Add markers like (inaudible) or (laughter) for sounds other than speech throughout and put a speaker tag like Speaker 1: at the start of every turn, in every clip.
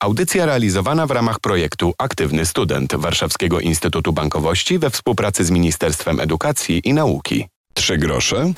Speaker 1: Audycja realizowana w ramach projektu Aktywny Student Warszawskiego Instytutu Bankowości we współpracy z Ministerstwem Edukacji i Nauki. Trzy grosze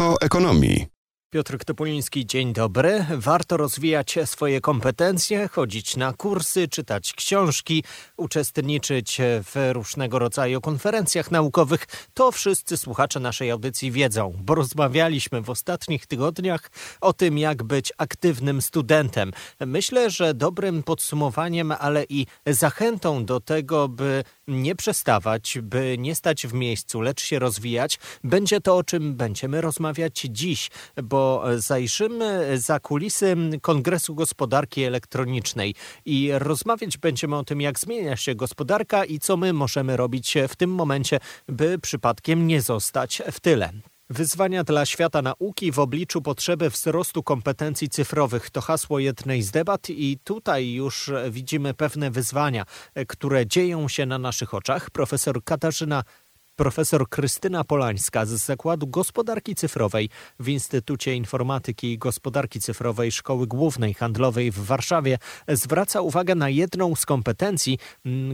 Speaker 1: o ekonomii.
Speaker 2: Piotr Topoliński, dzień dobry. Warto rozwijać swoje kompetencje, chodzić na kursy, czytać książki, uczestniczyć w różnego rodzaju konferencjach naukowych. To wszyscy słuchacze naszej audycji wiedzą, bo rozmawialiśmy w ostatnich tygodniach o tym, jak być aktywnym studentem. Myślę, że dobrym podsumowaniem, ale i zachętą do tego, by nie przestawać, by nie stać w miejscu, lecz się rozwijać, będzie to, o czym będziemy rozmawiać dziś, bo zajrzymy za kulisy Kongresu Gospodarki Elektronicznej i rozmawiać będziemy o tym, jak zmienia się gospodarka i co my możemy robić w tym momencie, by przypadkiem nie zostać w tyle. Wyzwania dla świata nauki w obliczu potrzeby wzrostu kompetencji cyfrowych to hasło jednej z debat i tutaj już widzimy pewne wyzwania, które dzieją się na naszych oczach. Profesor Katarzyna Profesor Krystyna Polańska z Zakładu Gospodarki Cyfrowej w Instytucie Informatyki i Gospodarki Cyfrowej Szkoły Głównej Handlowej w Warszawie zwraca uwagę na jedną z kompetencji,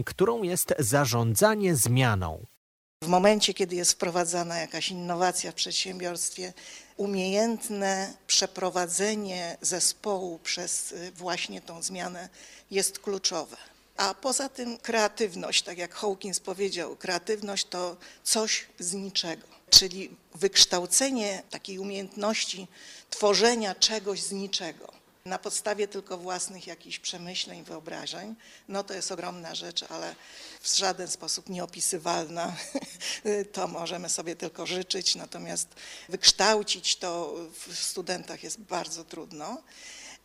Speaker 2: którą jest zarządzanie zmianą.
Speaker 3: W momencie, kiedy jest wprowadzana jakaś innowacja w przedsiębiorstwie, umiejętne przeprowadzenie zespołu przez właśnie tą zmianę jest kluczowe. A poza tym kreatywność, tak jak Hawkins powiedział, kreatywność to coś z niczego, czyli wykształcenie takiej umiejętności tworzenia czegoś z niczego na podstawie tylko własnych jakichś przemyśleń, wyobrażeń, no to jest ogromna rzecz, ale w żaden sposób nieopisywalna. (laughs) To możemy sobie tylko życzyć, natomiast wykształcić to w studentach jest bardzo trudno.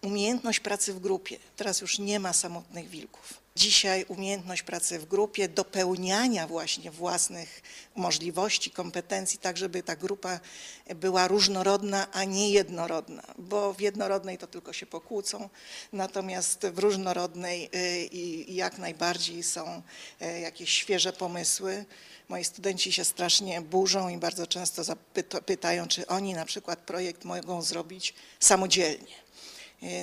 Speaker 3: Umiejętność pracy w grupie. Teraz już nie ma samotnych wilków. Dzisiaj umiejętność pracy w grupie, dopełniania właśnie własnych możliwości, kompetencji, tak żeby ta grupa była różnorodna, a nie jednorodna, bo w jednorodnej to tylko się pokłócą, natomiast w różnorodnej i jak najbardziej są jakieś świeże pomysły. Moi studenci się strasznie burzą i bardzo często pytają, czy oni na przykład projekt mogą zrobić samodzielnie.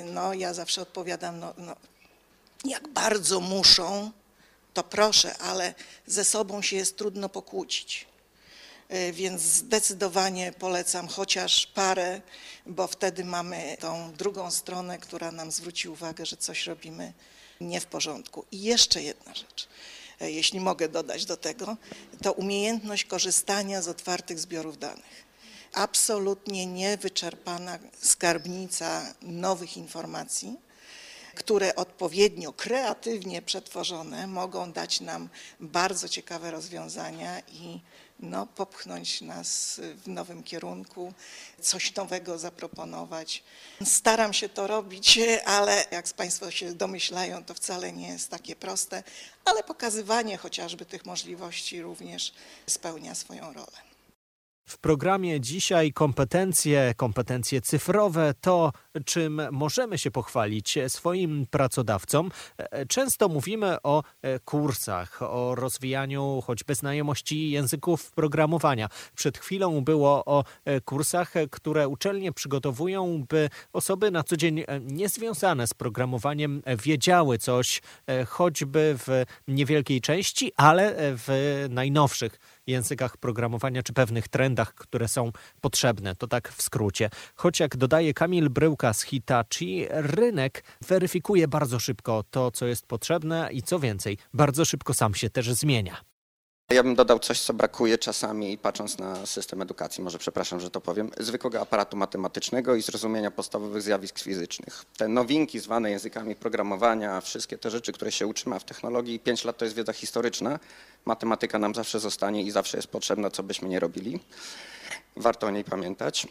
Speaker 3: No ja zawsze odpowiadam, no, no jak bardzo muszą, to proszę, ale ze sobą się jest trudno pokłócić. Więc zdecydowanie polecam chociaż parę, bo wtedy mamy tą drugą stronę, która nam zwróci uwagę, że coś robimy nie w porządku. I jeszcze jedna rzecz, jeśli mogę dodać do tego, to umiejętność korzystania z otwartych zbiorów danych. Absolutnie niewyczerpana skarbnica nowych informacji które odpowiednio kreatywnie przetworzone mogą dać nam bardzo ciekawe rozwiązania i no, popchnąć nas w nowym kierunku, coś nowego zaproponować. Staram się to robić, ale jak Państwo się domyślają, to wcale nie jest takie proste, ale pokazywanie chociażby tych możliwości również spełnia swoją rolę.
Speaker 2: W programie dzisiaj kompetencje, kompetencje cyfrowe, to czym możemy się pochwalić swoim pracodawcom. Często mówimy o kursach, o rozwijaniu choćby znajomości języków programowania. Przed chwilą było o kursach, które uczelnie przygotowują, by osoby na co dzień niezwiązane z programowaniem wiedziały coś, choćby w niewielkiej części, ale w najnowszych językach programowania czy pewnych trendach, które są potrzebne. To tak w skrócie. Choć jak dodaje Kamil Bryłka z Hitachi, rynek weryfikuje bardzo szybko to, co jest potrzebne i co więcej, bardzo szybko sam się też zmienia.
Speaker 4: Ja bym dodał coś, co brakuje czasami, patrząc na system edukacji, może przepraszam, że to powiem, zwykłego aparatu matematycznego i zrozumienia podstawowych zjawisk fizycznych. Te nowinki zwane językami programowania, wszystkie te rzeczy, które się utrzyma w technologii, pięć lat to jest wiedza historyczna, matematyka nam zawsze zostanie i zawsze jest potrzebna, co byśmy nie robili. Warto o niej pamiętać.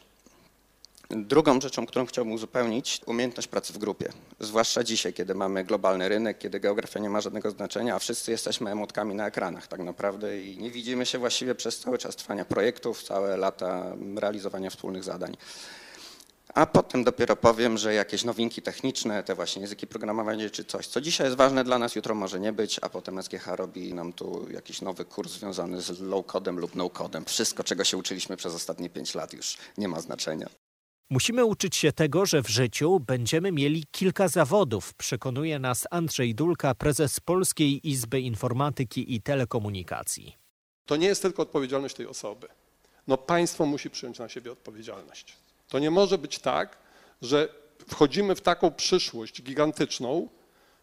Speaker 4: Drugą rzeczą, którą chciałbym uzupełnić, umiejętność pracy w grupie. Zwłaszcza dzisiaj, kiedy mamy globalny rynek, kiedy geografia nie ma żadnego znaczenia, a wszyscy jesteśmy emotkami na ekranach tak naprawdę i nie widzimy się właściwie przez cały czas trwania projektów, całe lata realizowania wspólnych zadań. A potem dopiero powiem, że jakieś nowinki techniczne, te właśnie języki programowania czy coś, co dzisiaj jest ważne dla nas, jutro może nie być, a potem SGH robi nam tu jakiś nowy kurs związany z low-codem lub no-codem. Wszystko, czego się uczyliśmy przez ostatnie pięć lat już nie ma znaczenia.
Speaker 2: Musimy uczyć się tego, że w życiu będziemy mieli kilka zawodów, przekonuje nas Andrzej Dulka, prezes Polskiej Izby Informatyki i Telekomunikacji.
Speaker 5: To nie jest tylko odpowiedzialność tej osoby. No państwo musi przyjąć na siebie odpowiedzialność. To nie może być tak, że wchodzimy w taką przyszłość gigantyczną,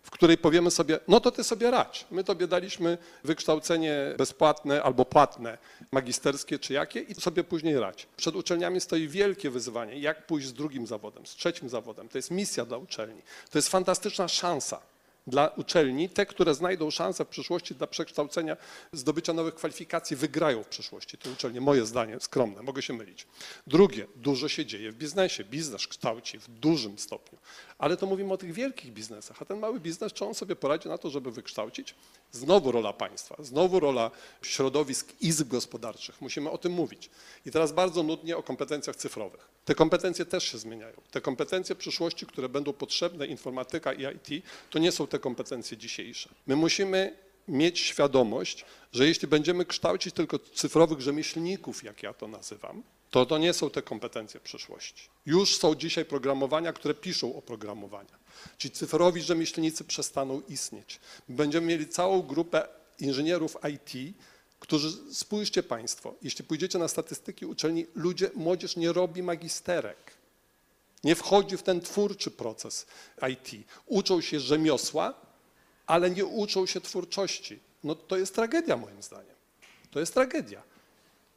Speaker 5: w której powiemy sobie, no to ty sobie radź. My tobie daliśmy wykształcenie bezpłatne albo płatne, magisterskie czy jakie i sobie później radź. Przed uczelniami stoi wielkie wyzwanie, jak pójść z drugim zawodem, z trzecim zawodem. To jest misja dla uczelni. To jest fantastyczna szansa dla uczelni, te, które znajdą szansę w przyszłości dla przekształcenia, zdobycia nowych kwalifikacji, wygrają w przyszłości te uczelnie. Moje zdanie skromne, mogę się mylić. Drugie, dużo się dzieje w biznesie. Biznes kształci w dużym stopniu. Ale to mówimy o tych wielkich biznesach, a ten mały biznes, czy on sobie poradzi na to, żeby wykształcić? Znowu rola państwa, znowu rola środowisk, izb gospodarczych. Musimy o tym mówić. I teraz bardzo nudnie o kompetencjach cyfrowych. Te kompetencje też się zmieniają. Te kompetencje przyszłości, które będą potrzebne, informatyka i IT, to nie są te kompetencje dzisiejsze. My musimy mieć świadomość, że jeśli będziemy kształcić tylko cyfrowych rzemieślników, jak ja to nazywam, to to nie są te kompetencje przyszłości. Już są dzisiaj programowania, które piszą oprogramowania. Ci cyfrowi rzemieślnicy przestaną istnieć. Będziemy mieli całą grupę inżynierów IT, którzy, spójrzcie Państwo, jeśli pójdziecie na statystyki uczelni, ludzie, młodzież nie robi magisterek. Nie wchodzi w ten twórczy proces IT. Uczą się rzemiosła, ale nie uczą się twórczości. No to jest tragedia moim zdaniem. To jest tragedia.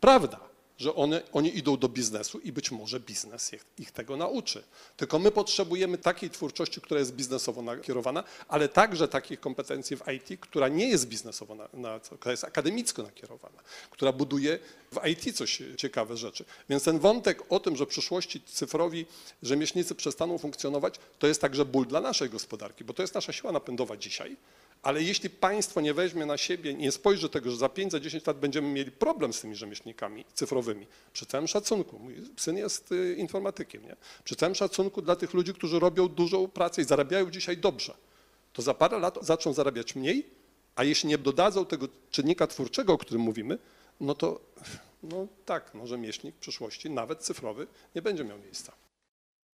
Speaker 5: Prawda że one, oni idą do biznesu i być może biznes ich, ich, tego nauczy. Tylko my potrzebujemy takiej twórczości, która jest biznesowo nakierowana, ale także takich kompetencji w IT, która nie jest biznesowo, na, na, która jest akademicko nakierowana, która buduje w IT coś ciekawe rzeczy. Więc ten wątek o tym, że w przyszłości cyfrowi rzemieślnicy przestaną funkcjonować, to jest także ból dla naszej gospodarki, bo to jest nasza siła napędowa dzisiaj. Ale jeśli państwo nie weźmie na siebie, nie spojrzy tego, że za 5, za 10 lat będziemy mieli problem z tymi rzemieślnikami cyfrowymi, przy całym szacunku, mój syn jest y, informatykiem, nie? przy całym szacunku dla tych ludzi, którzy robią dużą pracę i zarabiają dzisiaj dobrze, to za parę lat zaczną zarabiać mniej, a jeśli nie dodadzą tego czynnika twórczego, o którym mówimy, no to no tak, no rzemieślnik w przyszłości, nawet cyfrowy, nie będzie miał miejsca.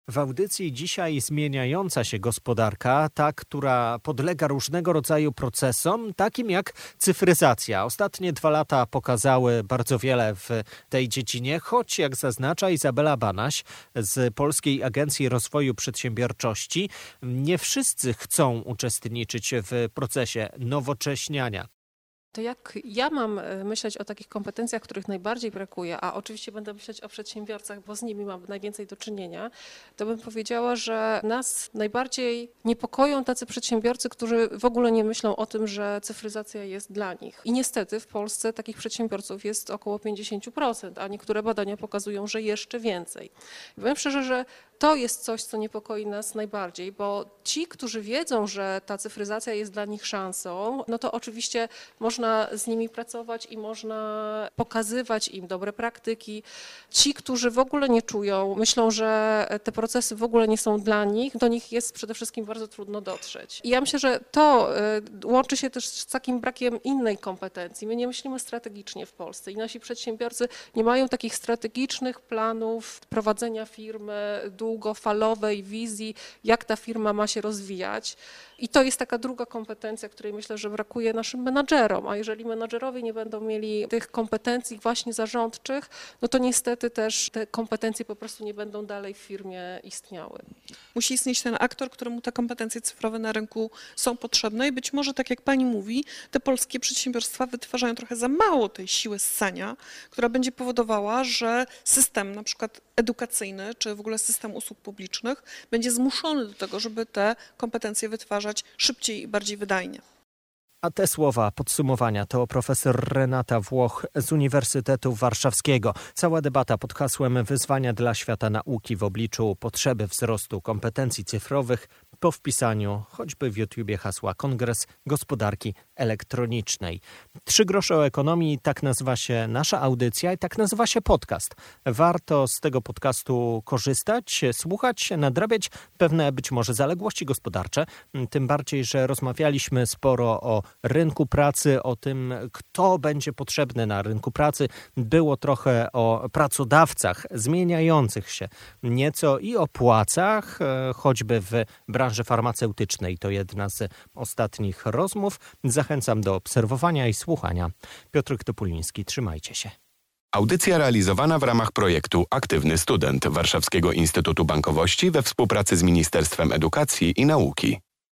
Speaker 2: W audycji dzisiaj zmieniająca się gospodarka, ta, która podlega różnego rodzaju procesom, takim jak cyfryzacja. Ostatnie dwa lata pokazały bardzo wiele w tej dziedzinie, choć jak zaznacza Izabela Banaś z Polskiej Agencji Rozwoju Przedsiębiorczości, nie wszyscy chcą uczestniczyć w procesie nowocześniania.
Speaker 6: To jak ja mam e, myśleć o takich kompetencjach, których najbardziej brakuje, a oczywiście będę myśleć o przedsiębiorcach, bo z nimi mam najwięcej do czynienia, to bym powiedziała, że nas najbardziej niepokoją tacy przedsiębiorcy, którzy w ogóle nie myślą o tym, że cyfryzacja jest dla nich. I niestety w Polsce takich przedsiębiorców jest około 50%, a niektóre badania pokazują, że jeszcze więcej. Powiem szczerze, że to jest coś, co niepokoi nas najbardziej, bo ci, którzy wiedzą, że ta cyfryzacja jest dla nich szansą, no to oczywiście można z nimi pracować i można pokazywać im dobre praktyki. Ci, którzy w ogóle nie czują, myślą, że te procesy w ogóle nie są dla nich, do nich jest przede wszystkim bardzo trudno dotrzeć. I ja myślę, że to y, łączy się też z takim brakiem innej kompetencji. My nie myślimy strategicznie w Polsce i nasi przedsiębiorcy nie mają takich strategicznych planów prowadzenia firmy, długofalowej wizji, jak ta firma ma się rozwijać. I to jest taka druga kompetencja, której myślę, że brakuje naszym menadżerom. A jeżeli menadżerowie nie będą mieli tych kompetencji właśnie zarządczych, no to niestety też te kompetencje po prostu nie będą dalej w firmie istniały.
Speaker 7: Musi istnieć ten aktor, któremu te kompetencje cyfrowe na rynku są potrzebne i być może, tak jak pani mówi, te polskie przedsiębiorstwa wytwarzają trochę za mało tej siły ssania, która będzie powodowała, że system na przykład edukacyjny, czy w ogóle system usług publicznych będzie zmuszony do tego, żeby te kompetencje wytwarzać szybciej i bardziej wydajnie.
Speaker 2: A te słowa podsumowania to profesor Renata Włoch z Uniwersytetu Warszawskiego. Cała debata pod hasłem Wyzwania dla świata nauki w obliczu potrzeby wzrostu kompetencji cyfrowych po wpisaniu choćby w YouTubie hasła Kongres Gospodarki Elektronicznej. Trzy grosze o ekonomii, tak nazywa się nasza audycja i tak nazywa się podcast. Warto z tego podcastu korzystać, słuchać, nadrabiać pewne być może zaległości gospodarcze, tym bardziej, że rozmawialiśmy sporo o rynku pracy, o tym, kto będzie potrzebny na rynku pracy. Było trochę o pracodawcach zmieniających się nieco i o płacach, e, choćby w branży farmaceutycznej. To jedna z ostatnich rozmów. Zachęcam do obserwowania i słuchania. Piotr Topuliński, trzymajcie się.
Speaker 1: Audycja realizowana w ramach projektu Aktywny Student Warszawskiego Instytutu Bankowości we współpracy z Ministerstwem Edukacji i Nauki.